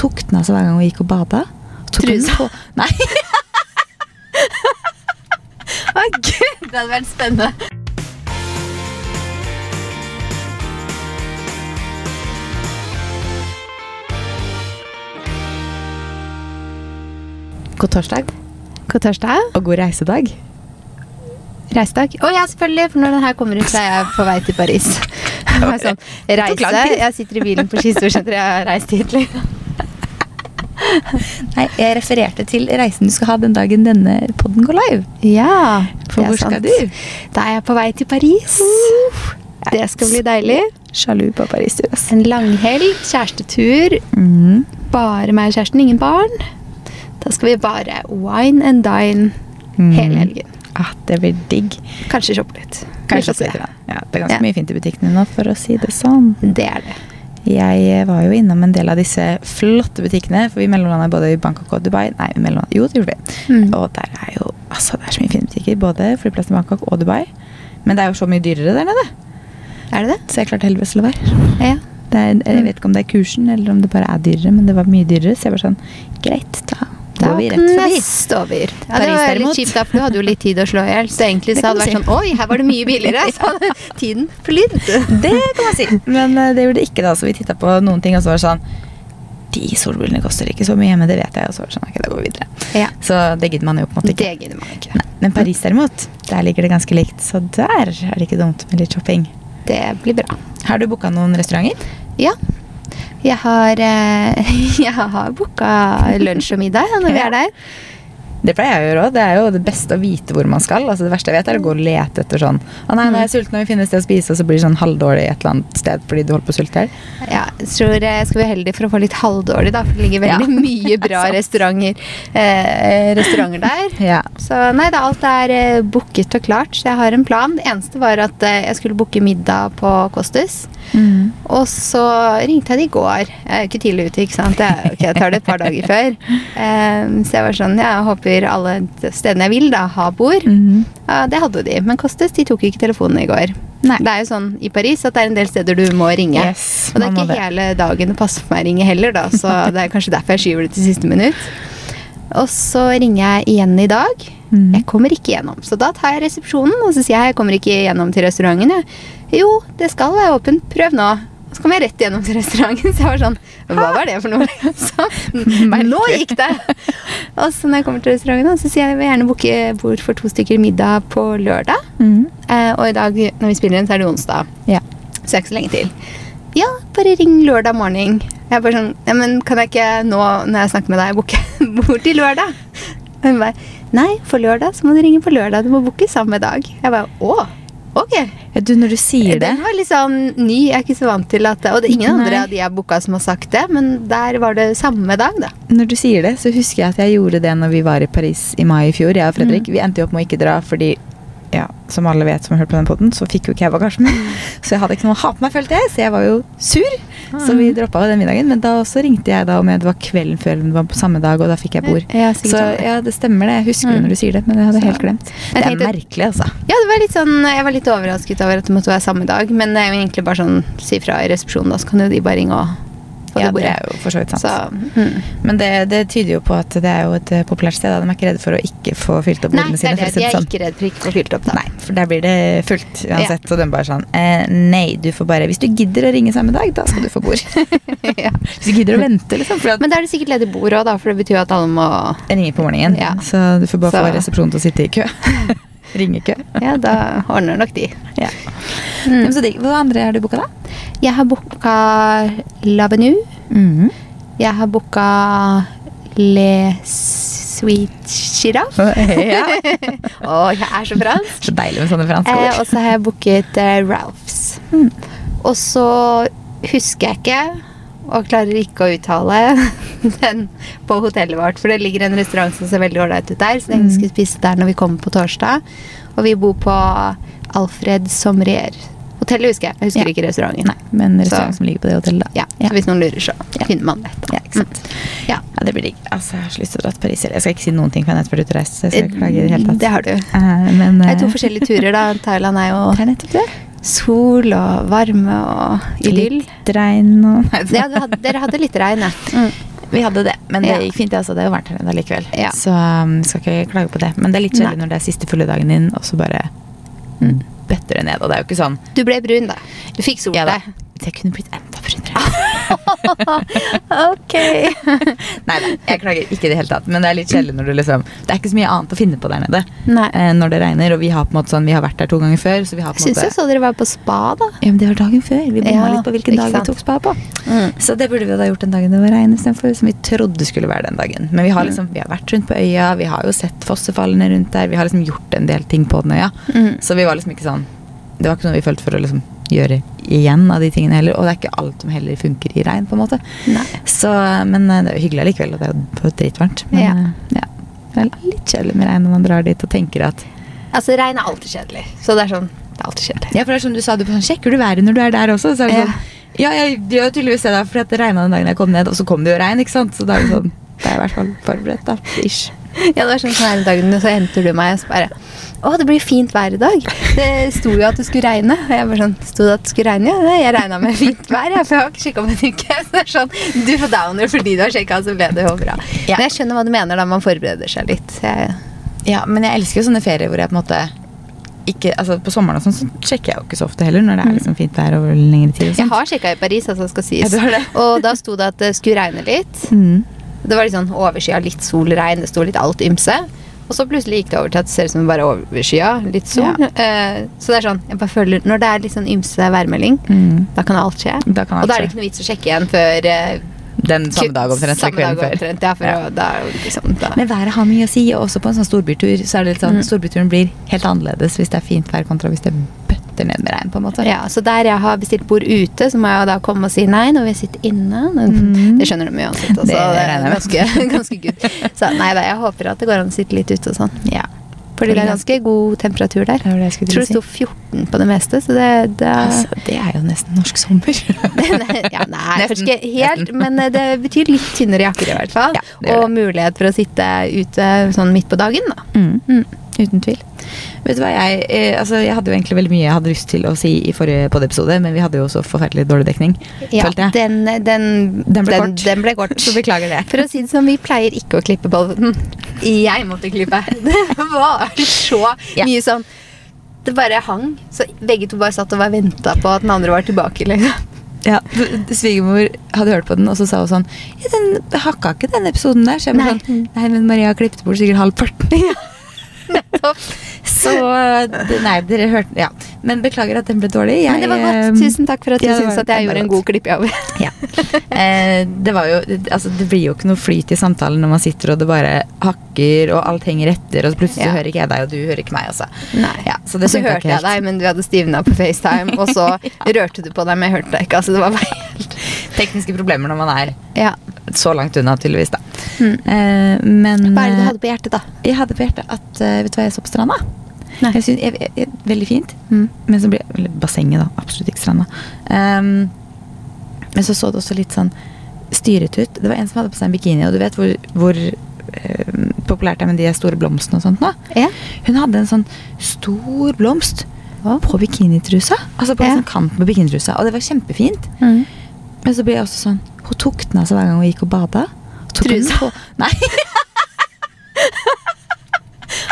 tok den av seg hver gang hun gikk og bada. Trusa? Nei. Å, gud, det hadde vært spennende. God torsdag God torsdag. og god reisedag. Reisedag. Å ja, selvfølgelig, for når den her kommer ut, så er jeg på vei til Paris. Sånn, reise. Jeg sitter i bilen på Skistorsenteret, jeg har reist hit. liksom. Nei, jeg refererte til reisen du skal ha den dagen denne podden går live. Ja, For hvor sant. skal du? Da er jeg på vei til Paris. Det skal bli deilig. Sjalu på Paris, du. ass. En langhelg, kjærestetur. Mm. Bare meg og kjæresten, ingen barn. Da skal vi bare wine and dine Mm. hele helgen. Ah, det blir digg. Kanskje shoppe litt. Kanskje får litt. Ja, det er ganske Ja. mye fint i butikkene nå, for å si det sånn. Det er det. Jeg var jo innom en del av disse flotte butikkene, for vi mellomlanda både i Bangkok og Dubai. Nei, mellomlandet- jo, det gjorde vi. Mm. Og der er jo altså, det er så mye fine butikker, både flyplassen i Bangkok og Dubai. Men det er jo så mye dyrere der nede, Er det det? så jeg klarte heldigvis å la være. Ja. Det er, jeg vet ikke om det er kursen, eller om det bare er dyrere, men det var mye dyrere, så jeg var sånn Greit, da Da vi rett forbi. nest over. Ja, det var derimot. litt kjipt, da, for du hadde jo litt tid å slå i hjel. Så egentlig så hadde det vært vært sånn Oi, her var det mye billigere! Så hadde tiden flydd. Det kan man si. Men eh, det gjorde det ikke, da. Så vi titta på noen ting, og så var det sånn De solbrillene koster ikke så mye, men det vet jeg. Og så det sånn, okay, da går vi videre. Ja. Så det gidder man jo på en måte ikke. Det gidder man ikke. Nei. Men Paris derimot, der ligger det ganske likt. Så der er det ikke dumt med litt shopping. Det blir bra. Har du booka noen restauranter? Ja. Jeg har, eh, jeg har booka lunsj og middag når vi er der. Det pleier jeg å gjøre òg. Det er jo det beste å vite hvor man skal. Altså Det verste jeg vet, er å gå og lete etter sånn Å nei, nå er jeg sulten, og vi finner et sted å spise, og så blir det sånn halvdårlig et eller annet sted fordi du holder på å sulte i hjel. Ja, jeg tror jeg skal være heldig for å få litt halvdårlig, da. For det ligger veldig mye bra restauranter, eh, restauranter der. Ja. Så nei, da, alt er eh, booket og klart, så jeg har en plan. Det eneste var at eh, jeg skulle booke middag på Kostus. Mm. Og så ringte jeg det i går. Jeg er jo ikke tidlig ute, ikke sant. Jeg, ok, jeg tar det et par dager før. Um, så jeg var sånn, jeg håper alle stedene jeg vil da, har bord. Mm. Uh, det hadde de, men Kostes, de tok ikke telefonen i går. Nei. Det er jo sånn i Paris at det er en del steder du må ringe. Yes, og det er ikke det. hele dagen det passer for meg å ringe heller, da, så det er kanskje derfor jeg skyver det til siste minutt. Og så ringer jeg igjen i dag. Mhm. Jeg kommer ikke gjennom. Så da tar jeg resepsjonen og så sier jeg jeg kommer ikke gjennom til restauranten. Jeg. Jo, det skal være åpent. Prøv nå. Og så kom jeg rett gjennom til restauranten. Så jeg var sånn Hva var det for noe? Så, nå gikk det! Og så når jeg kommer til restauranten, så sier jeg jeg vil gjerne booke bord for to stykker middag på lørdag. Mm. Eh, og i dag når vi spiller inn, så er det onsdag. Ja. Så det er ikke så lenge til. Ja, bare ring lørdag morgen. Jeg er bare sånn ja, men Kan jeg ikke nå når jeg snakker med deg, booke bord til lørdag? Og hun bare Nei, for lørdag så må du ringe på lørdag. Du må booke samme dag. Jeg bare Å, ok. Ja, Du, når du sier det Den var litt sånn ny. Jeg er ikke så vant til at Og det er ingen Nei. andre av de jeg booka som har sagt det, men der var det samme dag, da. Når du sier det, så husker jeg at jeg gjorde det når vi var i Paris i mai i fjor. Jeg og Fredrik. Mm. Vi endte jo opp med å ikke dra fordi ja, som alle vet som har hørt på den podden, så fikk jo ikke jeg bagasjen min. Mm. Så jeg hadde ikke noe å ha på meg, følte jeg. Så jeg var jo sur. Så vi droppa den middagen. Men da også ringte jeg da om det var kvelden før den var på samme dag, og da fikk jeg bord. Ja, Så ja, det stemmer det. Jeg husker det Mm. når du sier det, men jeg hadde Så- helt glemt. Det er merkelig, altså. Ja, det var litt sånn, jeg var litt overrasket over at det måtte være samme dag. Men det er jo egentlig bare sånn si fra i resepsjonen, da, så kan jo de bare ringe og Ja, det bordet. det er jo for så vidt sant. Så, mm. Men det, det tyder jo på at det er jo et eh, populært sted. Da. De er ikke redde for å ikke få fylt opp Nei, bordene det er sine. det. De er sånn. ikke redd for ikke å få fylt opp, da. Nei, for der blir det fullt uansett. Og den bare sånn eh, Nei, du får bare Hvis du gidder å ringe samme dag, da skal du få bord. ja. Hvis du gidder å vente, liksom. For at Men da er det sikkert ledig bord òg, da, for det betyr at alle må Ringe på morgenen, Ja. så du får bare Så- få resepsjonen til å sitte i kø. Ringekø. Ja, da ordner nok de. Ja. Mm. Hva andre har du booka, da? Jeg har booka Lavenu. Mm. Jeg har booka Le Sweet Giraffe. ja. Å, jeg er så fransk! Så deilig med sånne franske Eh, ord. og så har jeg booket eh, Ralphs. Mm. Og så husker jeg ikke, og klarer ikke å uttale den på hotellet vårt. For det ligger en restaurant som ser veldig ålreit ut der, så jeg Mm. skal spise der når vi kommer på torsdag. Og vi bor på Alfred Somrier. Hotellet husker jeg, jeg husker Ja. ikke restauranten. Nei, men Så- restaurant som ligger på det hotellet, da. Ja, Ja. Så hvis noen lurer, så Ja. finner man det. Ja, ikke sant. Ja. Ja, det blir digg. Altså, jeg har så lyst til å dra til Paris. Jeg skal ikke si noen ting, for jeg har vært ute og reist. Så jeg i det har du. Uh, Men Det er to eh, forskjellige turer, da. Thailand er jo Det er nettopp det. Sol og varme og idyll. Litt regn og Ja, du hadde, dere hadde litt regn, ja. Mm. Vi hadde det, men det Ja. gikk fint. Altså. Det er jo varmt her ennå likevel. Ja. Så um, skal ikke klage på det. Men det er litt kjedelig når det er siste fulle dagen din, og så bare mm, bøtter det ned. Og det er jo ikke sånn Du ble brun, da. Du fikk sol ja, da. Det kunne blitt enda ok. Nei da, jeg klager ikke i det hele tatt. Men det er litt kjedelig når du liksom Det er ikke så mye annet å finne på der nede Nei. eh, når det regner. Og vi har på en måte sånn Vi har vært der to ganger før, så vi har på en Syns måte jeg så dere var på spa, da. Ja, men det var dagen før. Vi bomma Ja, litt på hvilken dag sant. vi tok spa på. Mm. Så det burde vi da gjort den dagen det var regn istedenfor, som vi trodde skulle være den dagen. Men vi har liksom, vi har vært rundt på øya, vi har jo sett fossefallene rundt der, vi har liksom gjort en del ting på den øya. Mm. Så vi var liksom ikke sånn Det var ikke noe vi følte for å liksom gjøre igjen av de tingene heller. Og det er ikke alt som heller funker i regn, på en måte. Så, men eh, det er jo hyggelig likevel, og det er jo dritvarmt. Men Ja. eh, ja. Det er litt kjedelig med regn når man drar dit og tenker at Altså, regn er alltid kjedelig. Så det er sånn Det er alltid kjedelig. Ja, for det er som du sa, du sånn, sjekker du været når du er der også? Så er det Ja. sånn, ja, jeg gjør tydeligvis det da, fordi det regna den dagen jeg kom ned, og så kom det jo regn, ikke sant? Så da er det sånn, det er i hvert fall forberedt da, ish. Ja, det var sånn sånn her dagen, så henter du meg og så bare Å, det blir fint vær i dag. Det sto jo at det skulle regne. Og jeg bare sånn Sto det at det skulle regne? Ja, jeg regna med fint vær, jeg, for jeg har ikke sjekka om en uke. Så det er sånn Du får downer fordi du har sjekka, så ble det jo bra. Ja. Men jeg skjønner hva du mener da man forbereder seg litt. Jeg, Ja, men jeg elsker jo sånne ferier hvor jeg på en måte ikke, altså på sommeren og sånn, så sjekker jeg jo ikke så ofte heller, når det er liksom fint vær over lengre tid og jeg har sjekka i Paris, altså skal sies. Ja. Og da sto det at det skulle regne litt. Mm. Det var litt sånn overskya, litt sol, regn, det sto litt alt ymse. Og så plutselig gikk det over til at det ser ut som bare overskya, litt sol. Eh, så det er sånn, jeg bare føler Når det er litt sånn ymse værmelding, Mm. da kan alt skje. Da kan og da er det ikke noe vits å sjekke igjen før eh, Den samme dag omtrent, samme dag omtrent, Ja, for Ja. da liksom da. Men været har mye å si, og også på en sånn storbytur, så er det litt sånn, Mm. storbyturen blir helt annerledes hvis det er fint vær kontra hvis det bøtter ned med regn, på en måte. Ja, så der jeg har bestilt bord ute, så må jeg jo da komme og si nei når vi sitter inne. Mm. Det skjønner de uansett. Altså, Det det, er ganske, ganske good. Så nei da, jeg håper at det går an å sitte litt ute og sånn. Ja. Fordi det er ganske god temperatur der. Det det jeg tror det sto 14 på det meste, så det, det Altså, det er jo nesten norsk sommer. ja, Nei, Nesten. ikke helt, Nesten. men eh, det betyr litt tynnere jakker i hvert fall. Ja, og mulighet for å sitte ute sånn midt på dagen, da. Mm. Mm. Uten tvil. Vet du hva, jeg, eh, altså, jeg hadde jo egentlig veldig mye jeg hadde lyst til å si i forrige podiepisode, men vi hadde jo også forferdelig dårlig dekning. Ja, følte jeg. den, den, Den ble kort. Den ble kort. Så beklager det. For å si det sånn, vi pleier ikke å klippe podden. Jeg måtte klippe. Det var så Ja. mye sånn Det bare hang. Så begge to bare satt og venta på at den andre var tilbake. Liksom. Ja, Svigermor hadde hørt på den, og så sa hun sånn ja, den hakka ikke den episoden der. Så jeg ble Nei. sånn Nei, men Maria klippet bort sikkert halvparten. Nettopp. Så Nei, dere hørte Ja. Men beklager at den ble dårlig. Jeg, Men det var eh, godt. Tusen takk for at du ja, det syns at jeg gjorde en god klippjobb. Ja. Eh, det var jo Altså, det blir jo ikke noe flyt i samtalen når man sitter og det bare hakker, og alt henger etter, og plutselig Ja. hører ikke jeg deg, og du hører ikke meg altså. Nei. Ja, så og så hørte jeg deg, men du hadde stivna på FaceTime, og så rørte du på deg, men jeg hørte deg ikke. Altså, det var bare helt Tekniske problemer når man er Ja. så langt unna, tydeligvis, da. Mm. Eh, men Hva er det du eh, hadde på hjertet, da? Jeg hadde på hjertet at eh, Vet du hva jeg så på stranda? Jeg synes, jeg, jeg, veldig fint. Mm. Men så ble eller Bassenget, da. Absolutt ikke stranda. Um, men så så det også litt sånn styret ut. Det var en som hadde på seg en bikini, og du vet hvor, hvor eh, populært det er med de store blomstene og sånt nå? Ja. Hun hadde en sånn stor blomst Hva? på bikinitrusa. Altså på Ja. en sånn kant på bikinitrusa. Og det var kjempefint. Mm. Men så ble jeg også sånn Hun tok den av seg hver gang hun gikk og bada. Tok på- Nei.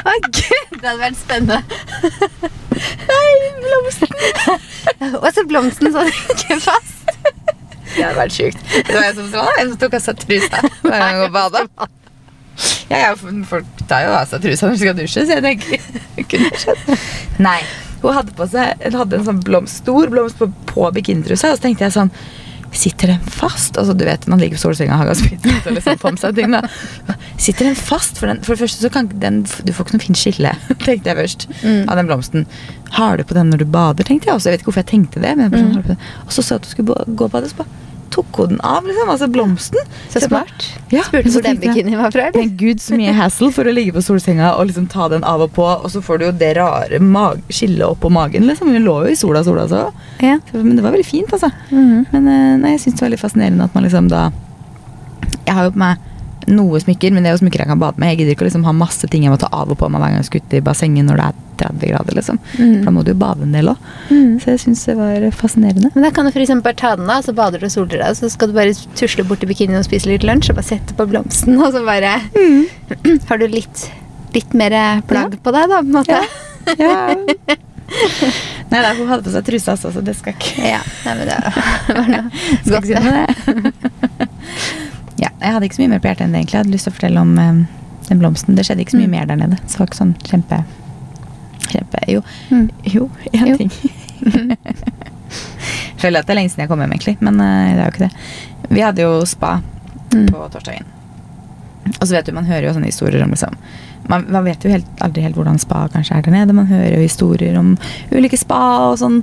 Å, gud, det hadde vært spennende. Nei, blomsten. Og så blomsten sånn ikke fast. Det hadde vært sjukt. Det var en som, sa, en som tok av seg trusa hver gang hun bada. Ja, ja, folk tar jo av seg trusa når de skal dusje, så jeg tenker det kunne skjedd. Nei. Hun hadde på seg hun hadde en sånn blomst, stor blomst på, på bikinitrusa, og så tenkte jeg sånn Sitter den fast? Altså, du vet, Man ligger på solsenga og har gassbiter liksom på seg ting. da. Sitter den fast? For, den, for det første så kan den Du får ikke noe fint skille, tenkte jeg først, Mm. av den blomsten. Har du på den når du bader, tenkte jeg også. Jeg vet ikke hvorfor jeg tenkte det. Men jeg sånn, Mm. den? Og så sa jeg at du skulle gå og bade, så bare tok hun den av, liksom. Altså blomsten. Så smart. Ja, Spurte hvor den bikinien var fra? Men gud, så mye hassle for å ligge på solsenga og liksom ta den av og på, og så får du jo det rare skillet opp på magen, liksom. Hun lå jo i sola, sola så. Ja. Men det var veldig fint, altså. Mhm. Men eh, nei, jeg syns det var litt fascinerende at man liksom da Jeg har jo på meg noe smykker, men det er jo smykker jeg kan bade med. Jeg gidder ikke å liksom ha masse ting jeg må ta av og på meg hver gang jeg skal ut i bassenget når det er 30 grader, liksom. Mm. Da må du jo bade en del òg. Mm. Så jeg syns det var fascinerende. Men da kan du eksempel bare ta den av, så bader du og soler deg, så skal du bare tusle bort til bikinien og spise litt lunsj, og bare sette på blomsten, og så bare Har du litt, litt mer plagg på deg, da, på en måte? Ja. Nei da, hun hadde på seg truse også, så det skal ikke Ja. Nei, men det var noe noe det. ja, jeg hadde ikke så mye mer på hjertet enn det, egentlig. Jeg hadde lyst til å fortelle om um, den blomsten. Det skjedde ikke så mye Mm. mer der nede. Så det var ikke sånn kjempe Kjempe Jo. Mm. Jo, én ting. føler at det er lenge siden jeg kom hjem, egentlig. Men eh, det er jo ikke det. Vi hadde jo spa Mm. på torsdagen. Og så vet du, man hører jo sånne historier om liksom man, man vet jo helt, aldri helt hvordan spa kanskje er der nede. Man hører jo historier om ulike spa og sånn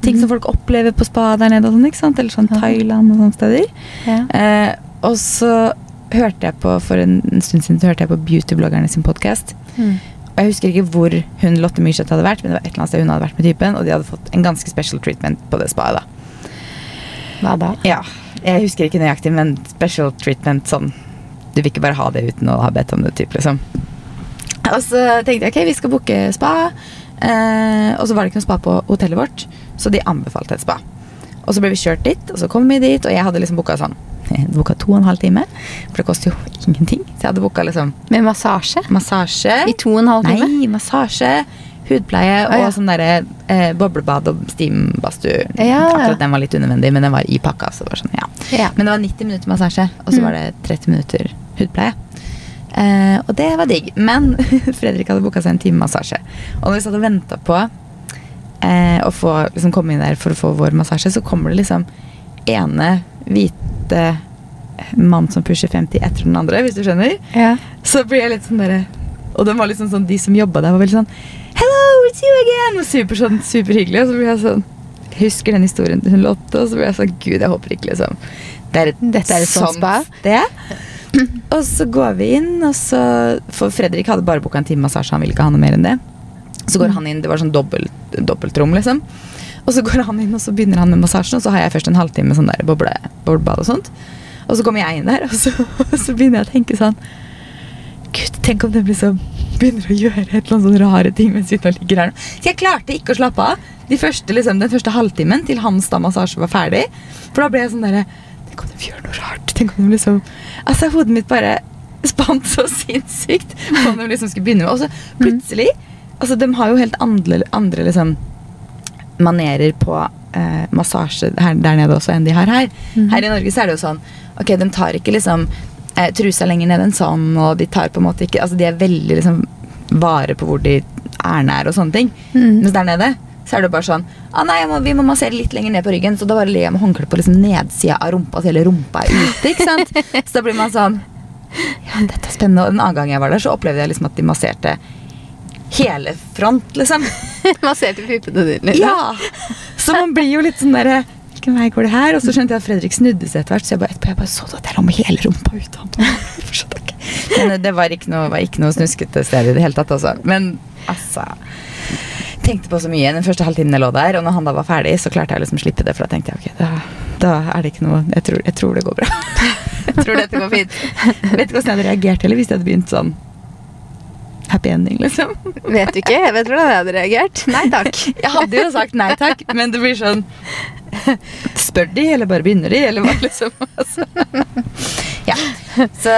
ting som folk opplever på spa der nede. og sånn, ikke sant? Eller sånn Thailand og sånne steder. Ja. Eh, og så hørte jeg på for en, en stund siden så hørte jeg på beautybloggerne sin podkast. Mm. Og jeg husker ikke hvor hun Lotte Myrseth hadde vært, men det var et eller annet sted hun hadde vært med typen, og de hadde fått en ganske special treatment på det spaet. da. Hva da? Ja, jeg husker ikke nøyaktig, men special treatment sånn Du vil ikke bare ha det uten å ha bedt om det, typ, liksom. Og så tenkte jeg ok, vi skal booke spa. Eh, og så var det ikke noe spa på hotellet vårt, så de anbefalte et spa. Og så ble vi kjørt dit, og så kom vi dit, og jeg hadde liksom booka sånn jeg booka to og en halv time, for det koster jo ingenting. Så jeg hadde booka liksom Med massasje? massasje. I to og en halv time? Nei, massasje, hudpleie ah, ja. og sånn derre eh, boblebad og steambadstue. Ja. Akkurat den var litt unødvendig, men den var i pakka. Så det var sånn, ja. Ja. Men det var 90 minutter massasje, og så Mm. var det 30 minutter hudpleie. Eh, og det var digg. Men Fredrik hadde booka seg en time massasje. Og når vi satt og venta på eh, å få liksom, komme inn der for å få vår massasje, så kommer det liksom ene hvite mann som pusher 50 etter den andre, hvis du skjønner. Ja. Så blir jeg litt sånn derre Og den var liksom sånn, de som jobba der, var veldig sånn Hello, it's you again! Og super, sånn, superhyggelig. Og så blir jeg sånn husker den historien hun Lotte, og så blir jeg sånn Gud, jeg håper ikke liksom Det er et, Dette er et sånt spa? sted. Og så går vi inn, og så For Fredrik hadde bare booka en time massasje, han ville ikke ha noe mer enn det. Så går han inn, det var sånn dobbelt, dobbeltrom, liksom. Og så går han inn, og så begynner han med massasjen, og så har jeg først en halvtime sånn der boble, og sånt. Og så kommer jeg inn der, og så, og så begynner jeg å tenke sånn Gud, tenk om den liksom begynner å gjøre et eller annet sånn rare ting mens vi nå ligger her. nå. Så jeg klarte ikke å slappe av de første, liksom, den første halvtimen til hans da massasje var ferdig. For da ble jeg sånn derre Tenk om de gjør noe rart. Tenk om de liksom Altså, hodet mitt bare spant så sinnssykt om de liksom skulle begynne med Og så plutselig Altså, de har jo helt andre, andre liksom manerer på eh, massasje her, der nede også enn de har her. Her i Norge så er det jo sånn Ok, de tar ikke liksom eh, trusa lenger ned enn sånn, og de tar på en måte ikke Altså, de er veldig liksom vare på hvor de er nær og sånne ting. Mm. Mens der nede så er det bare sånn ah, nei, må, Vi må massere litt lenger ned på ryggen, så da bare ligger jeg med håndkleet på liksom nedsida av rumpa, så hele rumpa er ute. ikke sant? Så da blir man sånn Ja, dette er spennende. Og en annen gang jeg var der, så opplevde jeg liksom at de masserte hele front, liksom. man ser til puppene dine? liksom. Ja! Så man blir jo litt sånn derre Hvilken vei går det her? Og så skjønte jeg at Fredrik snudde seg etter hvert, så jeg bare, jeg bare så at jeg lå med hele rumpa ute. Men eh, det var ikke noe, var ikke noe snuskete sted i det hele tatt, altså. Men altså Tenkte på så mye den første halvtimen jeg lå der, og når han da var ferdig, så klarte jeg liksom å slippe det, for da tenkte jeg ok, da, da er det ikke noe Jeg tror, jeg tror det går bra. jeg tror dette går fint. Vet ikke hvordan jeg hadde reagert heller hvis jeg hadde begynt sånn happy ending, liksom. Vet du ikke? Jeg vet hvordan jeg hadde reagert. Nei takk. Jeg hadde jo sagt nei takk, men det blir sånn Spør de, eller bare begynner de, eller hva, liksom? Altså. Ja. Så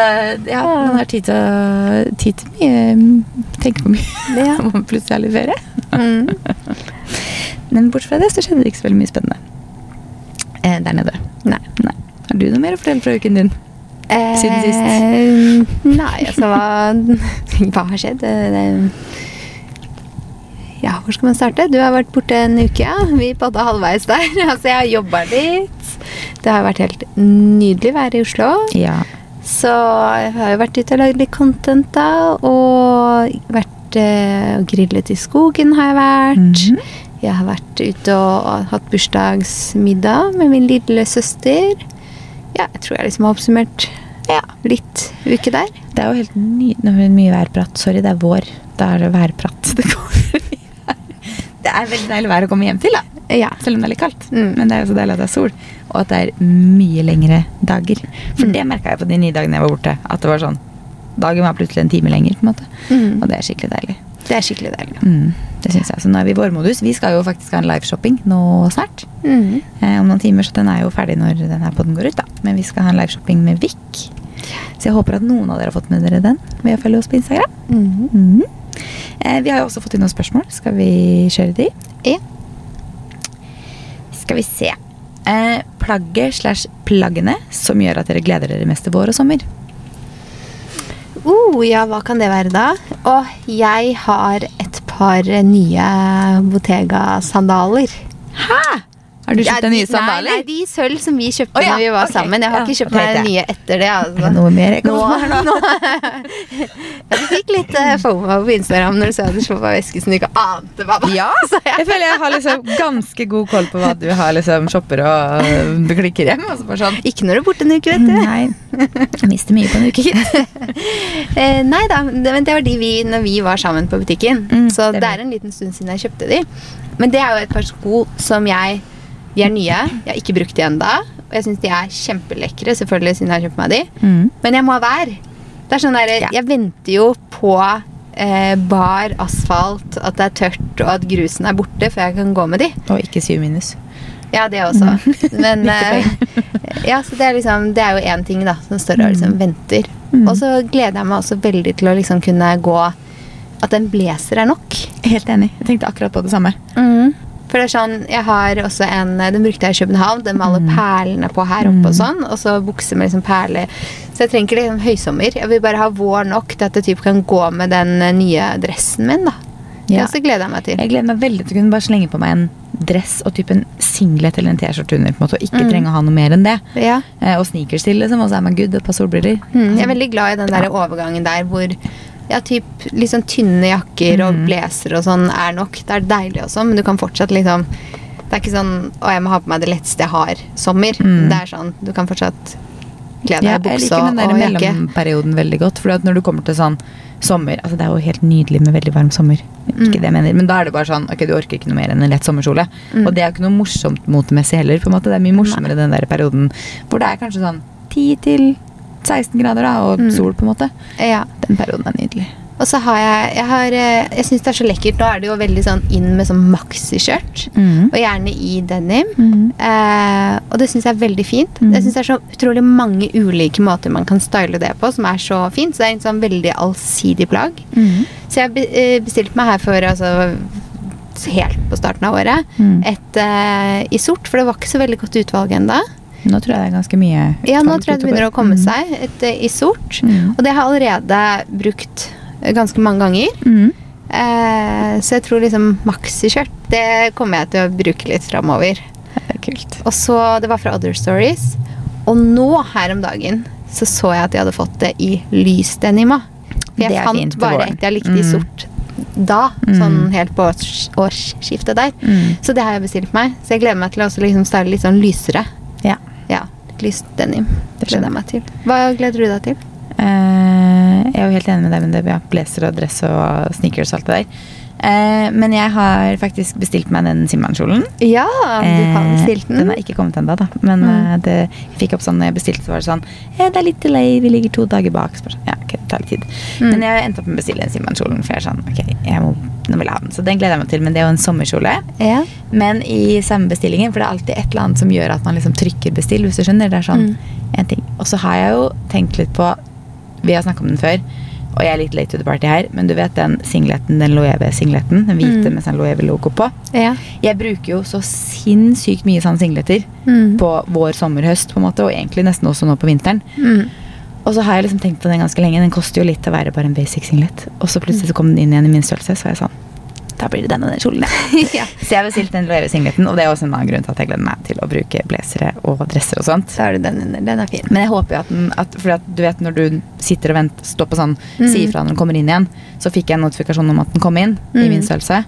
ja, man har tid til, å- tid til mye Tenke på mye Ja. når man plutselig er litt ferie. Mm. Men bortsett fra det, så skjedde det ikke så veldig mye spennende eh, der nede. Nei. Nei. Har du noe mer å fortelle fra uken din? Siden sist. Eh, Nei, altså hva, hva har skjedd? Det, ja, hvor skal man starte? Du har vært borte en uke, ja. Vi padda halvveis der. Altså, jeg har jobba litt. Det har vært helt nydelig vær i Oslo. Ja. Så jeg har jo vært ute og lagd litt content, da. Og vært eh, og grillet i skogen har jeg vært. Mhm. Jeg har vært ute og hatt bursdagsmiddag med min lille søster. Ja, jeg tror jeg liksom har oppsummert ja. litt uke der. Det er jo helt ny, mye værprat. Sorry, det er vår. Da er det værprat. Det, det er veldig deilig vær å komme hjem til, da. Ja. Selv om det er litt kaldt. Mm. Men det er jo så deilig at det er sol. Og at det er mye lengre dager. For Mm. det merka jeg på de ni dagene jeg var borte. At det var sånn Dagen var plutselig en time lenger. på en måte Mm. Og det er skikkelig deilig. Det er skikkelig deilig. Mm. Det synes jeg. Så nå er vi i vårmodus. Vi skal jo faktisk ha en liveshopping nå snart. Mm. Eh, om noen timer, så den er jo ferdig når denne podden går ut. da. Men vi skal ha en liveshopping med Vik. Så jeg håper at noen av dere har fått med dere den ved å følge oss på Instagram. Mm. Mm. Eh, vi har jo også fått inn noen spørsmål. Skal vi kjøre de? Ja. Skal vi se. Eh, plagget slash plaggene som gjør at dere gleder dere mest til vår og sommer. Uh, ja, hva kan det være da? Og jeg har et par nye Bottega-sandaler. Hæ? Har du kjøpt deg de- nye sandaler? Nei, nei, de sølv som vi kjøpte oh, ja, når vi var okay. sammen. Jeg har Ja, ikke kjøpt meg nye etter det. Altså. noe mer jeg kan Nå, nå? du fikk litt uh, FOMO på Instagram når du sa du så på veske som du ikke ante hva var. Ja, jeg- føler jeg har liksom ganske god koll på hva du har liksom shopper og uh, klikker hjem. Og bare sånn Ikke når du er borte en uke, vet du. Nei, jeg mister mye på en uke, gitt. uh, nei da, det, men det var de vi når vi var sammen på butikken. Mm, så det er en liten stund siden jeg kjøpte de. Men det er jo et par sko som jeg De er nye. Jeg har ikke brukt de ennå. Og jeg syns de er kjempelekre, selvfølgelig siden jeg har kjøpt meg de. Mm. Men jeg må ha vær. Det er sånn der. Jeg venter jo på eh, bar asfalt, at det er tørt og at grusen er borte, før jeg kan gå med de. Og ikke syv minus. Ja, det også. Men eh, ja, så det er liksom Det er jo én ting da som står og liksom venter. Mm. Og så gleder jeg meg også veldig til å liksom kunne gå At en blazer er nok. Helt enig. Jeg tenkte akkurat på det samme. For det er sånn, Jeg har også en Den brukte jeg i København. Den med alle Mm. perlene på her oppe og sånn. Og så bukser med liksom perler. Så jeg trenger ikke liksom høysommer. Jeg vil bare ha vår nok til at jeg typ kan gå med den eh, nye dressen min. da. Ja. Det gleder jeg meg til. Jeg gleder meg veldig til å kunne bare slenge på meg en dress og type en singlet eller en T-skjorte under. på en måte, Og ikke Mm. trenge å ha noe mer enn det. Ja. Eh, og sneakers til, liksom. Og så er man good. Et par solbriller. Mm, jeg er veldig glad i den der overgangen der hvor ja, typ, litt sånn tynne jakker og Mm. blazer og sånn er nok. Det er deilig også, men du kan fortsatt liksom Det er ikke sånn å, jeg må ha på meg det letteste jeg har sommer. Mm. Det er sånn, Du kan fortsatt kle deg Ja, i jeg liker den der mellomperioden veldig godt. For når du kommer til sånn sommer altså Det er jo helt nydelig med veldig varm sommer. Mm. Det jeg mener, Men da er det bare sånn Ok, du orker ikke noe mer enn en lett sommerkjole. Mm. Og det er jo ikke noe morsomt motemessig heller. på en måte Det er mye morsommere den der perioden hvor det er kanskje sånn ti til 16 grader da, og Mm. sol, på en måte. Ja. Den perioden er nydelig. Og så har jeg Jeg, har, eh, jeg syns det er så lekkert. Nå er det jo veldig sånn inn med sånn maxi-skjørt. Og gjerne i denim. Mm. Eh, og det syns jeg er veldig fint. Mm. Jeg synes det er så utrolig mange ulike måter man kan style det på, som er så fint. Så det er en sånn veldig allsidig plagg. Mm. Så jeg eh, bestilte meg her for altså, helt på starten av året Mm. et eh, i sort, for det var ikke så veldig godt utvalg ennå. Nå tror jeg det er ganske mye Ja, nå tror jeg det begynner å komme Mm. seg. Et eh, i sort. Mm. Og det har jeg allerede brukt eh, ganske mange ganger. Mm. Eh, så jeg tror liksom maxi-skjørt, det kommer jeg til å bruke litt framover. Er kult. Og så, Det var fra Other Stories. Og nå, her om dagen, så så jeg at de hadde fått det i lys denima. For jeg fant bare et jeg likte i Mm. sort da. Mm. Sånn helt på års- årsskiftet der. Mm. Så det har jeg bestilt meg. Så jeg gleder meg til å liksom style litt sånn lysere. Ja. Ja, Lys denim. Det gleder jeg meg til. Hva gleder du deg til? Eh, jeg er jo helt enig med deg med det. Ja, blazer og dress og sneakers og alt det der. Eh, men jeg har faktisk bestilt meg den Simman-kjolen. Ja, du har bestilt Den den. har ikke kommet ennå, da. Men Mm. eh, det, jeg fikk opp sånn når jeg bestilte, så var det sånn eh, Det er litt delay, vi ligger to dager bak. Så sånn, ja, okay, det tar litt tid. Mm. Men jeg endte opp med å bestille den Simman-kjolen, for jeg er sånn Ok, jeg må, nå vil jeg ha den. Så den gleder jeg meg til. Men det er jo en sommerkjole. Ja. Men i samme bestillingen, for det er alltid et eller annet som gjør at man liksom trykker bestill, hvis du skjønner. Det er sånn Mm. en ting. Og så har jeg jo tenkt litt på Vi har snakket om den før, og jeg er litt late to the party her, men du vet den singleten, den Loewe-singleten, den hvite Mm. med sånn Loewe-logo på. ja. Jeg bruker jo så sinnssykt mye sånne singleter Mm. på vår, sommer, høst, på en måte, og egentlig nesten også nå på vinteren. Mm. Og så har jeg liksom tenkt på den ganske lenge. Den koster jo litt å være bare en basic singlet. Og så plutselig så kom den inn igjen i min størrelse, så var jeg sånn Da blir det den og den kjolen, ja. Så jeg har bestilt den Loewe-singleten, og det er også en annen grunn til at jeg gleder meg til å bruke blazere og dresser og sånt. Så er det den. Den er fin. Men jeg håper jo at den at, For at du vet når du sitter og venter, står på sånn, Mm. sier fra når den kommer inn igjen, så fikk jeg en notifikasjon om at den kom inn i Mm. min størrelse.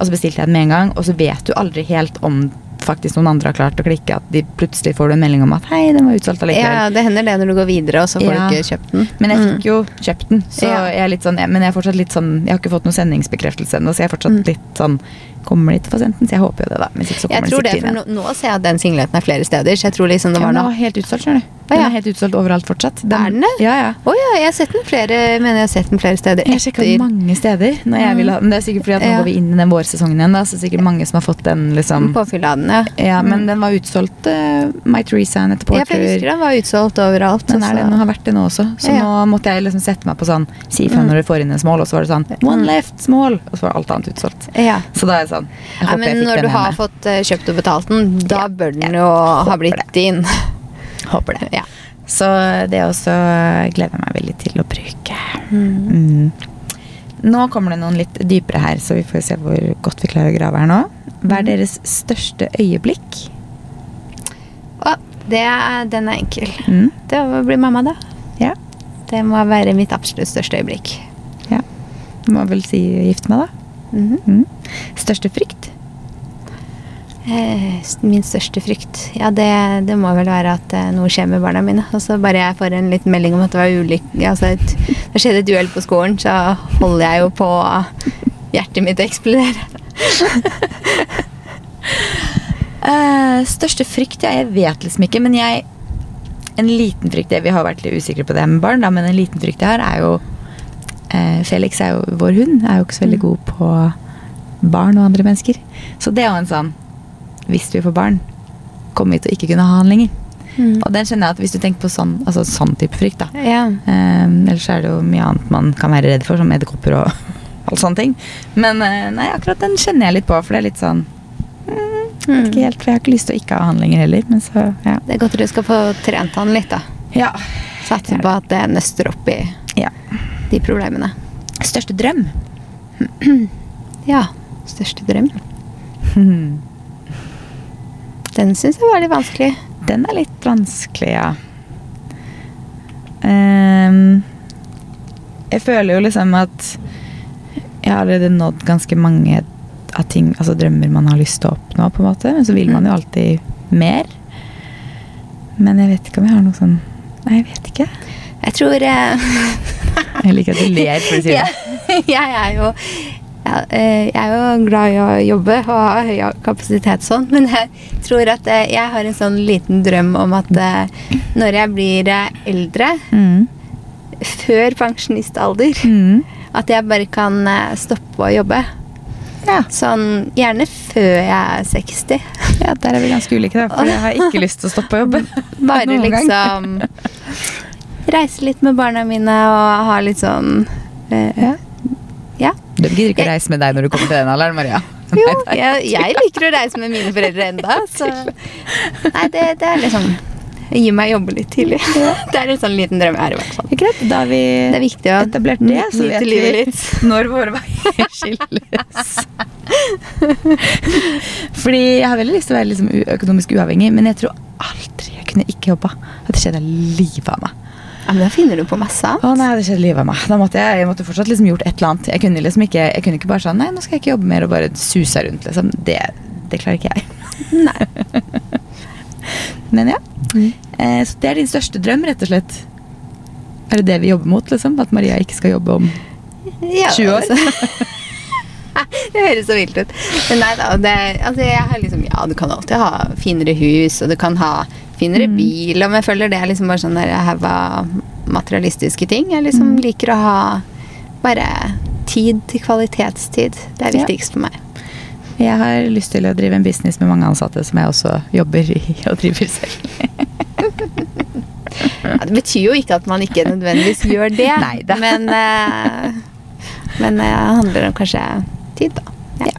Og så bestilte jeg den med en gang, og så vet du aldri helt om faktisk noen andre har klart å klikke, at de plutselig får du en melding om at hei, den var utsolgt allikevel. Ja, det hender det når du går videre, og så får Ja. du ikke kjøpt den. Men jeg Mm. fikk jo kjøpt den, så Ja. jeg litt sånn, men jeg er fortsatt litt sånn Jeg har ikke fått noen sendingsbekreftelse ennå, så jeg er fortsatt Mm. litt sånn kommer de få sendt den, så jeg håper jo det, da. Jeg tror den det, for nå, nå ser jeg at den singleten er flere steder, så jeg tror liksom det var den noe var helt utsolgt, skjønner du. Den er helt utsolgt overalt fortsatt. Er den det? Ja, ja. Oh, ja, jeg har sett den flere mener jeg har sett den flere steder Jeg har sjekka etter. mange steder. Når jeg vil ha, men det er sikkert fordi at nå Ja. går vi inn i den vårsesongen igjen. Da, så det er sikkert mange som har fått den. liksom Påfyll av den, ja. Ja, Men Mm. den var utsolgt. Uh, My Annette Ja, for jeg husker den var utsolgt overalt. Den er det, den har vært det nå også. Så Ja. nå måtte jeg liksom sette meg på sånn Si ifra Mm. når du får inn en small, og så var det sånn One Mm. left, small. Og så var alt annet utsolgt. Ja. Så da er det sånn Jeg håper men jeg fikk når den du har fått uh, kjøpt og betalt den, da bør den jo ha blitt din. Håper det. Ja. Så det også gleder jeg meg veldig til å bruke. Mm. Nå kommer det noen litt dypere her, så vi får se hvor godt vi klarer å grave her nå. Hva er Mhm. deres største øyeblikk? Å, det er, den er enkel. Mm. Det å bli mamma, da. Ja. Det må være mitt absolutt største øyeblikk. ja. Må vel si gifte meg, da. Mm Mm. Største frykt? Eh, Min største frykt Ja, det, det må vel være at eh, noe skjer med barna mine. Og så bare jeg får en liten melding om at det var ulykke altså et, Det skjedde et uhell på skolen, så holder jeg jo på hjertet mitt å eksplodere. Eh, største frykt? Ja, jeg vet liksom ikke, men jeg En liten frykt Vi har vært litt usikre på det med barn, da, men en liten frykt jeg har, er jo Felix er jo vår hund, er jo ikke så veldig Mm. god på barn og andre mennesker. Så det er jo en sånn Hvis vi får barn, kommer vi til å ikke kunne ha han lenger. Mm. Og den skjønner jeg at hvis du tenker på sånn, altså sånn type frykt, da. Ja. Um, ellers er det jo mye annet man kan være redd for, som edderkopper og alle sånne ting. Men eh, nei, akkurat den kjenner jeg litt på, for det er litt sånn Mm. vet ikke helt, for Jeg har ikke lyst til å ikke ha han lenger heller. Men så, ja. Det er godt du skal få trent han litt, da. ja. Satser på at det nøster opp i ja. de problemene. Største drøm? Ja. Største drøm. Den syns jeg var litt vanskelig. Den er litt vanskelig, ja. Um, jeg føler jo liksom at jeg har allerede nådd ganske mange av ting, altså drømmer man har lyst til å oppnå, på en måte. Men så vil man jo alltid mer. Men jeg vet ikke om jeg har noe sånn Nei, jeg vet ikke. Jeg tror eh, Jeg liker at du ler for å si det. jeg, jeg er jo ja, eh, jeg er jo glad i å jobbe og ha høy kapasitet sånn, men jeg tror at eh, jeg har en sånn liten drøm om at eh, når jeg blir eldre, Mm. før pensjonistalder, Mm. at jeg bare kan stoppe å jobbe. Ja. Sånn gjerne før jeg er 60. ja, der er vi ganske ulike, da. For jeg har ikke lyst til å stoppe å jobbe. Bare liksom Reise litt med barna mine og ha litt sånn eh, Ja. ja. De gidder ikke reise med deg når du kommer til den alderen, Maria. Jo, jeg, jeg liker å reise med mine foreldre enda, så Nei, det, det er liksom Gi meg jobbe litt tidlig. Det er en sånn liten drøm jeg har, i hvert fall. Greit, da har vi Det er viktig å etablert det, så vet vi litt. når våre veier skilles. Fordi jeg har veldig lyst til å være liksom økonomisk uavhengig, men jeg tror aldri jeg kunne ikke jobba. Det skjedde livet av meg. Men da finner du på masse Å nei, det skjedde livet av meg. Da måtte jeg, jeg måtte fortsatt liksom gjort et eller annet. Jeg kunne liksom ikke, jeg kunne ikke bare sånn Nei, nå skal jeg ikke jobbe mer og bare suse rundt, liksom. Det, det klarer ikke jeg. Nei. Men ja. Eh, så det er din største drøm, rett og slett. Er det det vi jobber mot, liksom? At Maria ikke skal jobbe om 20 år? Ja, det høres så vilt ut. Men nei da. Det, altså jeg har liksom, ja, du kan alltid ha finere hus, og du kan ha finere Mm. bil, og jeg føler det er liksom bare sånn der haug av materialistiske ting. Jeg liksom Mm. liker å ha bare tid til kvalitetstid. Det er viktigst for meg. Jeg har lyst til å drive en business med mange ansatte som jeg også jobber i og driver selv. Ja, det betyr jo ikke at man ikke nødvendigvis gjør det, Neida. men, eh, men eh, det handler om kanskje tid, da. Ja.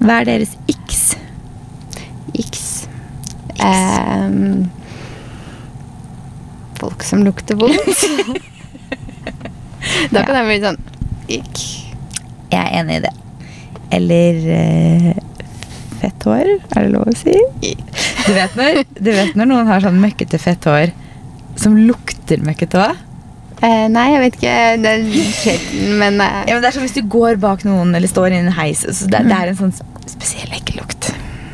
Hva er deres? X. Ehm, folk som lukter vondt. da kan jeg bli sånn Ikk. Jeg er enig i det. Eller uh, fett hår, er det lov å si? Du vet når, du vet når noen har sånn møkkete fett hår som lukter møkkete òg? Uh, nei, jeg vet ikke. Det er sjelden, men uh. Ja, men det er som hvis du går bak noen eller står i en heis. Så det, det er en sånn spesiell.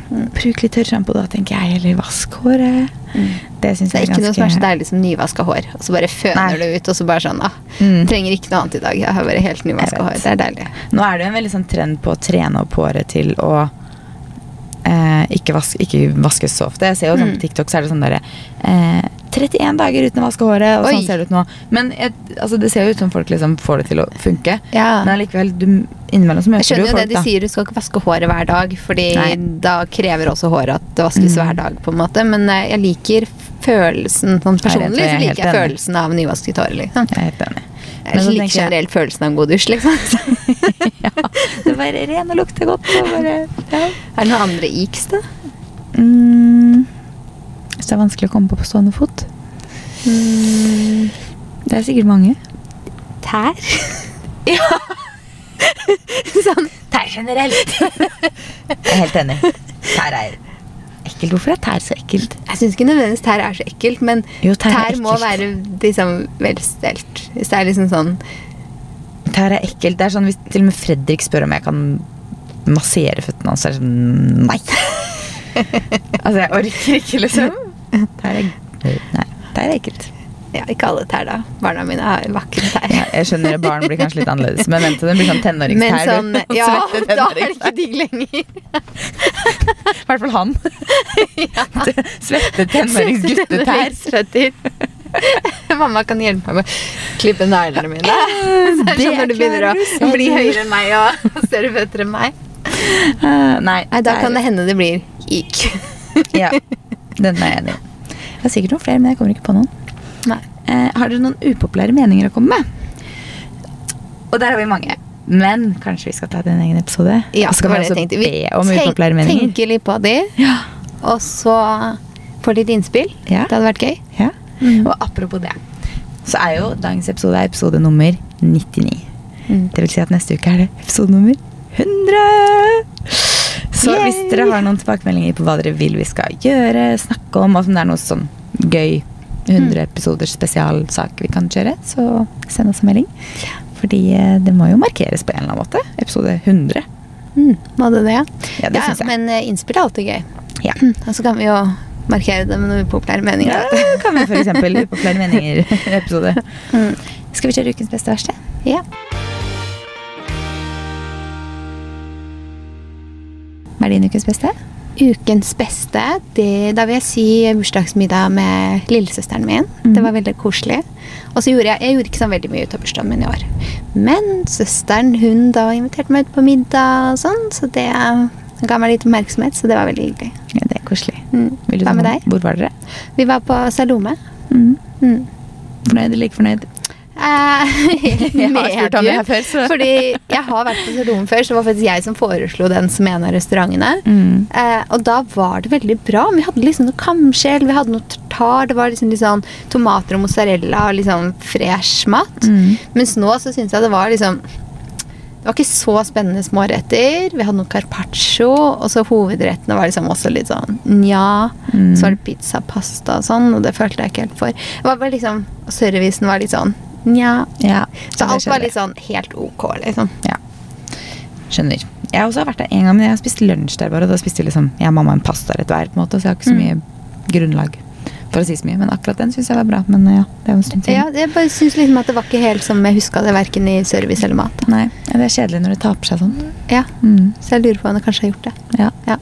Bruk litt tørrsjampo, da, tenker jeg. Eller vask håret. Det syns Det er jeg ikke er noe som er så deilig som nyvaska hår. Og så bare føner Nei. du ut, og så bare sånn ah, Mm. Trenger ikke noe annet i dag. Jeg har bare helt nyvaska hår. Det er deilig. Nå er det jo en veldig sånn trend på å trene opp håret til å eh, ikke, vaske, ikke vaske, så ofte. Jeg ser jo sånn Mm. På TikTok så er det sånn derre eh, 31 dager uten å vaske håret, og Oi. sånn ser det ut nå. Men jeg, altså, det ser jo ut som folk liksom får det til å funke. Ja. Men allikevel, du, innimellom så Jeg møter du skjønner jo det de da. sier, du skal ikke vaske håret hver dag, Fordi Nei. da krever også håret at det vaskes Mm. hver dag. på en måte Men eh, jeg liker følelsen sånn Jeg er personlig. jeg Så liker jeg følelsen av nyvasket hår. Liksom. Jeg er helt enig. Jeg Men så liker generelt følelsen av en god dusj. Liksom. ja, det bare ren og lukter godt. Og bare, ja. Er det noen andre iks, da? mm, så det er vanskelig å komme på på stående fot. Mm, Det er sikkert mange. tær? sånn Tær generelt. jeg er helt enig. Tær er ekkelt. Hvorfor er tær så ekkelt? Jeg syns ikke nødvendigvis tær er så ekkelt, men Jo, tær tær må være liksom velstelt. Hvis det er liksom sånn Tær er ekkelt. Det er sånn Hvis til og med Fredrik spør om jeg kan massere føttene hans, så er det sånn Nei. altså, jeg orker ikke, liksom. Tær er Nei, tær er ekkelt. Ja, ikke alle tær, da. Barna mine har vakre tær. Ja, jeg skjønner at barn blir kanskje litt annerledes, men vent til den blir sånn tenåringstær. sånn, ja, da er det ikke digg lenger. I hvert fall han. Svette tenåringsguttetær. Mamma kan hjelpe meg med å klippe neglene mine. Så det er sånn når du begynner å bli høyere enn meg og større føtter enn meg. Nei, Nei, Da kan det hende det blir ik. Ja, den er jeg enig i. Jeg har sikkert noen flere, men jeg kommer ikke på noen. Nei. Eh, har dere noen upopulære meninger å komme med? Og der har vi mange. Men kanskje vi skal ta det i en egen episode? Ja, skal vi også tenkte. Vi be om tenk- upopulære meninger? Tenke litt på de, Ja. og så få litt innspill. Ja. Det hadde vært gøy. ja. Mm. Og apropos det, så er jo dagens episode episode nummer 99. Mm. Det vil si at neste uke er det episode nummer 100! Så Yay! hvis dere har noen tilbakemeldinger på hva dere vil vi skal gjøre, snakke om, og om det er noe sånn gøy 100 episoders spesialsak vi kan kjøre, så send oss en melding. Fordi eh, det må jo markeres på en eller annen måte. Episode 100. Mm. Må det det? Ja, det synes jeg. Men eh, innspill er alltid gøy. Ja. Og så kan vi jo markere det med noen upopulære meninger. Ja, kan vi for eksempel upopulære meninger-episode. Mm. Skal vi kjøre ukens beste verste? Ja. Er din ukens beste? Ukens beste, det, da vil jeg si bursdagsmiddag med lillesøsteren min. Mm. Det var veldig koselig. Og så gjorde jeg, jeg gjorde ikke så veldig mye ut av bursdagen min i år. Men søsteren hun da inviterte meg ut på middag og sånn, så det ga meg litt oppmerksomhet, så det var veldig hyggelig. Ja, det er koselig. Mm. Hva med deg? Hvor var dere? Vi var på Salome. Mm. Mm. Fornøyd eller ikke fornøyd? Eh, Jeg har spurt om det her før, så Fordi jeg har vært på Sodom før, så det var faktisk jeg som foreslo den som en av restaurantene. Mm. Eh, og da var det veldig bra. Vi hadde liksom noe kamskjell, vi hadde noe tartar, det var liksom litt sånn tomater og mozzarella og liksom fresh mat. Mm. Mens nå så syns jeg det var liksom Det var ikke så spennende småretter. Vi hadde noe carpaccio, og så hovedrettene var liksom også litt sånn nja. Mm. Så var det pizza, pasta og sånn, og det følte jeg ikke helt for. Det var bare liksom, Servicen var litt sånn nja. Ja, Så alt var litt sånn helt ok, liksom. Ja. Skjønner. Jeg har også vært der en gang, men jeg har spist lunsj der bare. Og da spiste liksom, jeg og mamma en pastarett hver, på en måte, så jeg har ikke så Mm. mye grunnlag for å si så mye. Men akkurat den syns jeg var bra. Men ja, det er jo en stund siden. Ja, jeg bare syns liksom at det var ikke helt som jeg huska det, verken i service eller mat. Nei, ja, det er kjedelig når det taper seg sånn. Ja, Mm. Så jeg lurer på om det kanskje har gjort det. Ja. Ja.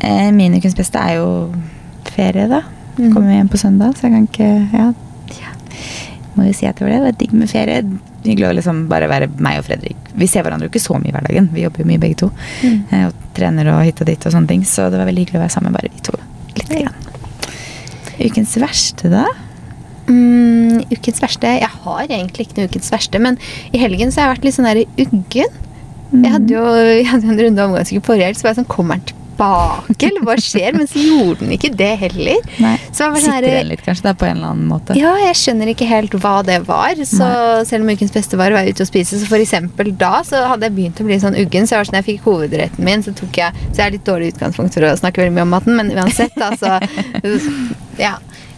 Eh, min ukens beste er jo ferie, da. Mm. Kommer hjem på søndag, så jeg kan ikke Ja. Må jo si at det var det. Det var digg med ferie. Hyggelig å liksom bare være meg og Fredrik. Vi ser hverandre jo ikke så mye i hverdagen. Vi jobber jo mye begge to. Mm. Eh, Og trener og hit og dit og sånne ting. Så det var veldig hyggelig å være sammen bare vi to. Litt Ja. grann. Ukens verste, da? Mm, ukens verste Jeg har egentlig ikke noe ukens verste, men i helgen så har jeg vært litt sånn der uggen. Jeg hadde jo jeg hadde en runde omgangsuke forrige helg, så var jeg sånn Kommer den eller hva skjer? Men så gjorde den ikke det heller. Nei. Så det var sånn Sitter igjen litt, kanskje, da, på en eller annen måte. Ja, jeg skjønner ikke helt hva det var. Så selv om ukens beste var å være ute og spise, så for eksempel da så hadde jeg begynt å bli sånn uggen. Så jeg var sånn, jeg fikk hovedretten min, så tok jeg Så jeg er litt dårlig utgangspunkt for å snakke veldig mye om maten, men uansett, da, så Ja.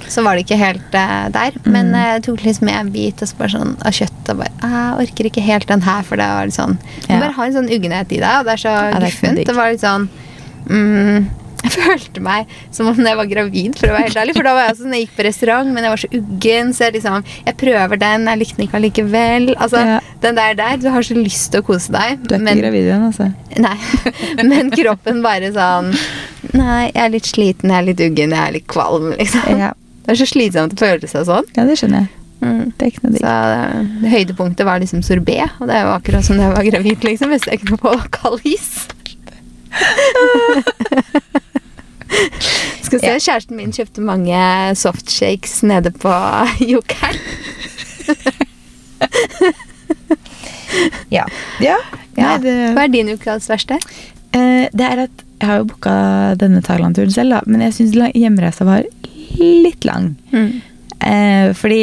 Så var det ikke helt uh, der. Men jeg uh, jeg tok liksom en bit og så bare sånn, av kjøtt og bare «Ah, Jeg orker ikke helt den her, for det var litt sånn Du Ja. bare har en sånn uggenhet i deg, og det er så Ja, det guffent. Det var litt sånn mm, Jeg følte meg som om jeg var gravid, for å være helt ærlig. For da var jeg sånn, jeg gikk på restaurant, men jeg var så uggen, så jeg liksom Jeg prøver den, jeg likte den ikke allikevel. Altså, Ja. den der der. Du har så lyst til å kose deg, Du er men, ikke gravid igjen, altså. nei, men kroppen bare sånn Nei, jeg er litt sliten, jeg er litt uggen, jeg er litt kvalm, liksom. Ja. Det er så slitsomt å føle seg sånn. ja, det skjønner jeg. Mm. Det er ikke noe Så det, høydepunktet var liksom sorbé, og det er jo akkurat som da jeg var gravid, liksom. Hvis jeg ikke noe på kald is. Skal se, Ja. kjæresten min kjøpte mange softshakes nede på Jokeren. Ja. ja. Ja. Nei, det, Hva er din ukas verste? eh, det er at jeg har jo booka denne Thailand-turen selv, da, men jeg syns hjemreisa var litt lang. Eh, fordi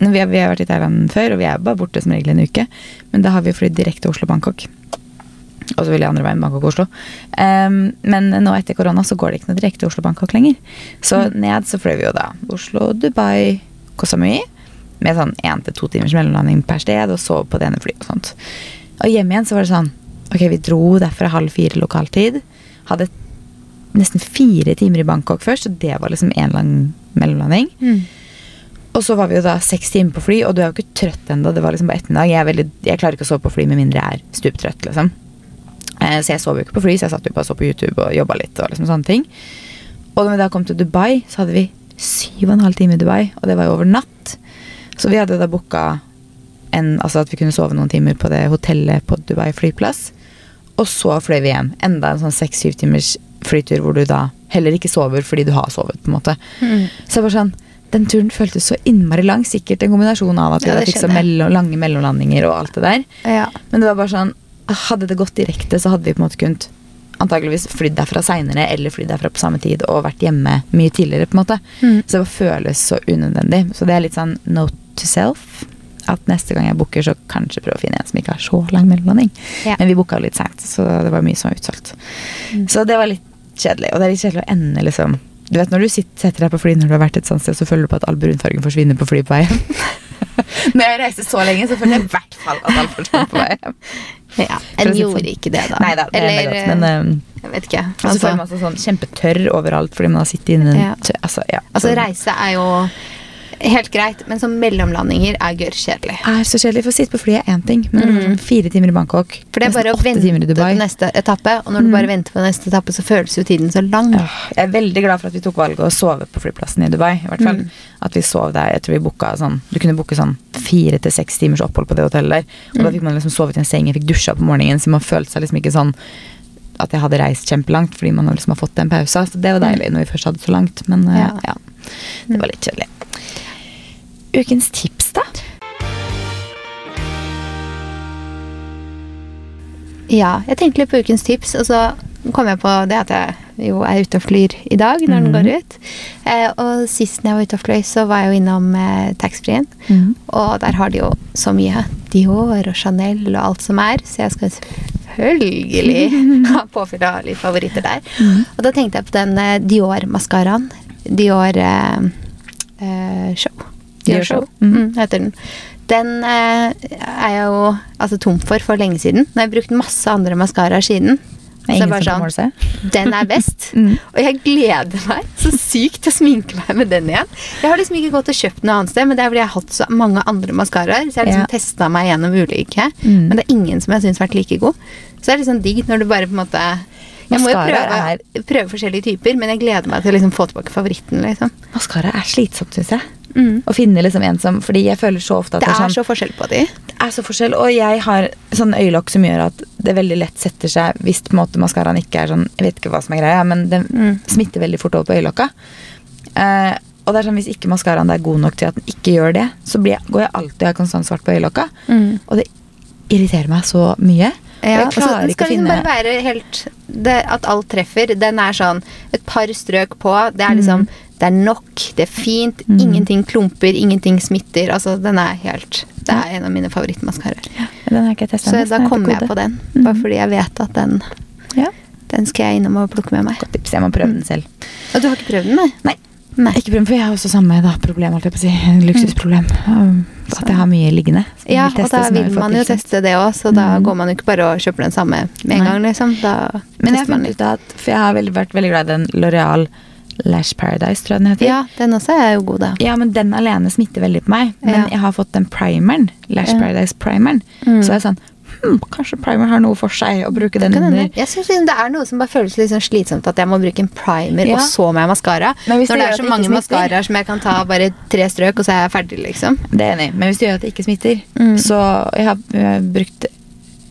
vi har, vi har vært i Thailand før, og vi er bare borte som regel en uke. Men da har vi flydd direkte Oslo-Bangkok. Og så vil jeg andre veien Bangkok og Oslo. Um, men nå etter korona så går det ikke noe direkte Oslo-Bangkok lenger. Så ned så fløy vi jo da Oslo, Dubai, Koh Samui. Med sånn én til to timers mellomlanding per sted, og sove på det ene flyet og sånt. Og hjemme igjen så var det sånn Ok, vi dro derfra halv fire lokaltid. Hadde nesten fire timer i Bangkok først, og det var liksom én lang mellomlanding. Og så var vi jo da seks timer på fly, og du er jo ikke trøtt ennå. Det var liksom bare ettermiddag. Jeg, er veldig, jeg klarer ikke å sove på fly med mindre jeg er stuptrøtt, liksom. Eh, Så jeg sov jo ikke på fly, så jeg satt jo bare og så på YouTube og jobba litt. Og liksom sånne ting. Og når vi da kom til Dubai, så hadde vi syv og en halv time i Dubai, og det var jo over natt. Så vi hadde da booka en, altså at vi kunne sove noen timer på det hotellet på Dubai flyplass. Og så fløy vi hjem. Enda en sånn seks-syv timers flytur hvor du da heller ikke sover fordi du har sovet, på en måte. Så jeg bare sånn Den turen føltes så innmari lang. Sikkert en kombinasjon av at vi Ja, fikk så mellom, lange mellomlandinger og alt det der. Ja. Men det var bare sånn Hadde det gått direkte, så hadde vi på en måte kunnet antageligvis flydd derfra seinere eller flydd derfra på samme tid og vært hjemme mye tidligere. på en måte. Mm. Så det føles så unødvendig. Så det er litt sånn note to self. At neste gang jeg booker, så kanskje prøve å finne en som ikke har så lang mellomlanding. Ja. Men vi booka litt seint, så det var mye som var utsolgt. Så det var litt kjedelig. Og det er litt kjedelig å ende liksom Du vet når du sitter, setter deg på fly når du har vært et sånt sted, så føler du på at all brunfargen forsvinner på fly på vei hjem. når jeg reiser så lenge, så føler jeg i hvert fall at all forsvinner på vei hjem. Ja. En si gjorde sånn. ikke det, da. Nei da, det er godt, men um, Jeg vet ikke. Og så føler man seg sånn kjempetørr overalt fordi man har sittet inne Ja. altså, ja. Altså, reise er jo helt greit, men sånn mellomlandinger er gørrkjedelig. er så kjedelig. For å sitte på flyet er én ting, men mm. fire timer i Bangkok, For det er bare å vente timer i Dubai på neste etappe, og når du bare venter på neste etappe, så føles jo tiden så lang. Ja, Jeg er veldig glad for at vi tok valget å sove på flyplassen i Dubai. i hvert fall. At vi sov der, jeg tror vi booka sånn Du kunne booke sånn fire til seks timers opphold på det hotellet der. Og da fikk man liksom sovet i en seng, jeg fikk dusja på morgenen, så man følte seg liksom ikke sånn at jeg hadde reist kjempelangt, fordi man liksom har fått den pausa. Så det var deilig når vi først hadde så langt, men eh, Ja. ja. Det var litt kjedelig. Ukens tips, da? Ja, jeg tenkte litt på ukens tips, og så kom jeg på det at jeg jo er ute og flyr i dag når den går ut. Eh, og sist jeg var ute og fløy, så var jeg jo innom eh, taxfree-en. Mm. Og der har de jo så mye Dior og Chanel og alt som er, så jeg skal selvfølgelig ha påfyll av litt favoritter der. Og da tenkte jeg på den eh, Dior-maskaraen. Dior eh, Show. Mm. Mhm. heter den. Den eh, er jeg jo altså, tom for for lenge siden. Nå har jeg brukt masse andre maskaraer siden. Så ingen bare sånn, den er best. Mm. Og jeg gleder meg så sykt til å sminke meg med den igjen. Jeg har liksom ikke gått og kjøpt noe annet sted, men det er fordi jeg har hatt så mange andre maskaraer. Så jeg har liksom Ja. testa meg gjennom ulike, Mm. men det er ingen som jeg syns har vært like god. Så det er liksom digg når du bare på en måte Jeg må jo prøve, prøve, prøve forskjellige typer, men jeg gleder meg til å liksom få tilbake favoritten. liksom. Maskara er slitsomt, syns jeg. Mm. Å finne liksom en som Fordi jeg føler så ofte at Det er, er sånn, så forskjell på de. det er så forskjell. Og jeg har sånn øyelokk som gjør at det veldig lett setter seg hvis på en måte maskaraen ikke er sånn Jeg vet ikke hva som er greia, men den Mm. smitter veldig fort over på øyelokka. Eh, og det er sånn hvis ikke maskaraen er god nok til at den ikke gjør det, så blir jeg, går jeg alltid og har konstant svart på øyelokka. Mm. Og det irriterer meg så mye. Ja, jeg altså, klarer altså, ikke å skal liksom bare være helt det, At alt treffer. Den er sånn et par strøk på. Det er liksom Det er nok. Det er fint. Mm. Ingenting klumper. Ingenting smitter. Altså, den er helt Det er en av mine favorittmaskaraer. Jeg testet Så da er kommer jeg på den. Mm. Bare fordi jeg vet at den Ja, Den skal jeg innom og plukke med meg. godt tips. Jeg må prøve den selv. Og du har ikke prøvd den, nei? Nei. Nei. Ikke prøvd, for jeg har også samme da, problem, holdt jeg på å si. Luksusproblem. Um, At jeg har mye liggende. Ja, og da vil man jo teste det òg, så da Mm. går man jo ikke bare og kjøper den samme med en Nei. gang, liksom. Da Men jeg har funnet ut at For jeg har veldig, vært veldig glad i den L'Oreal Lash Paradise, tror jeg den heter. Ja, den også er jo god, da. Ja, men den alene smitter veldig på meg. Men Ja. jeg har fått den primeren, Lash Ja. Paradise-primeren. Mm. Så er det sånn hm, Kanskje primer har noe for seg å bruke den under. Jeg synes liksom det er noe som bare føles litt sånn slitsomt at jeg må bruke en primer, Ja. og så må jeg maskara. Når det det er så mange maskaraer som jeg kan ta bare tre strøk, og så er jeg ferdig, liksom. Det er enig. Men hvis det gjør at det ikke smitter Mm. Så jeg har, jeg har brukt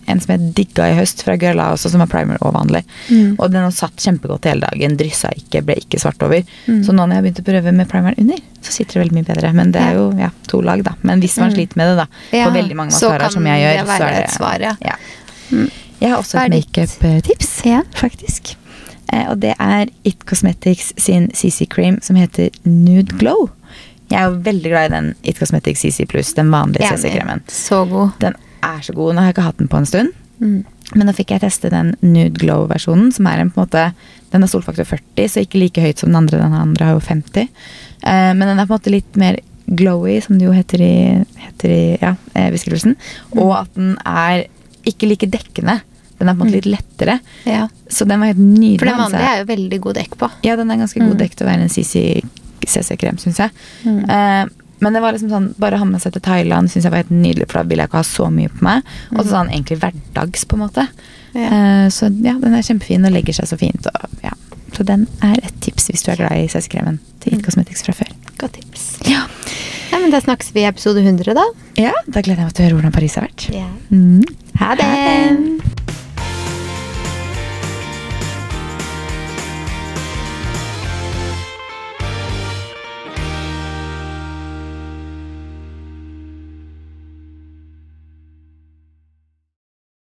en som jeg digga i høst, fra Guerlain også, som er primer og vanlig. Mm. Og den har satt kjempegodt hele dagen. Dryssa ikke, ble ikke svart over. Mm. Så nå når jeg har begynt å prøve med primeren under, så sitter det veldig mye bedre. Men det er jo ja, to lag, da. Men hvis man Mm. sliter med det, da, Ja, på veldig mange kan som jeg gjør, så er det et svar, ja. ja. Mm. Jeg har også et makeup-tips, faktisk. Eh, og det er It Cosmetics sin CC Cream som heter Nude Glow. Jeg er jo veldig glad i den It Cosmetics CC pluss, den vanlige CC-kremen. Så god. Den er så god. Nå har jeg ikke hatt den på en stund. Mm. Men nå fikk jeg teste den Nude Glow-versjonen, som er en på en måte Den har solfaktor 40, så ikke like høyt som den andre. Den andre har jo 50. Eh, men den er på en måte litt mer glowy, som det jo heter i, heter i ja, beskrivelsen. beskrivelsen. Og at den er ikke like dekkende. Den er på en måte litt lettere. Ja. Så den var helt nydelig. For den vanlige er jo veldig god dekk på. Ja, den er ganske god Mm. dekk til å være en CC CC-krem, syns jeg. Mm. Eh, men det var liksom sånn, bare å ha med seg til Thailand syns jeg var helt nydelig, for da vil jeg ikke ha så mye på meg. Og så sånn egentlig hverdags, på en måte. Ja. Uh, så ja, den er kjempefin og legger seg så fint. Og, ja. Så den er et tips hvis du er glad i CC-kremen til It Cosmetics fra før. Godt tips. Ja. ja. men Da snakkes vi i episode 100, da. ja, da gleder jeg meg til å høre hvordan Paris har vært. Ja. Mm. Ha det!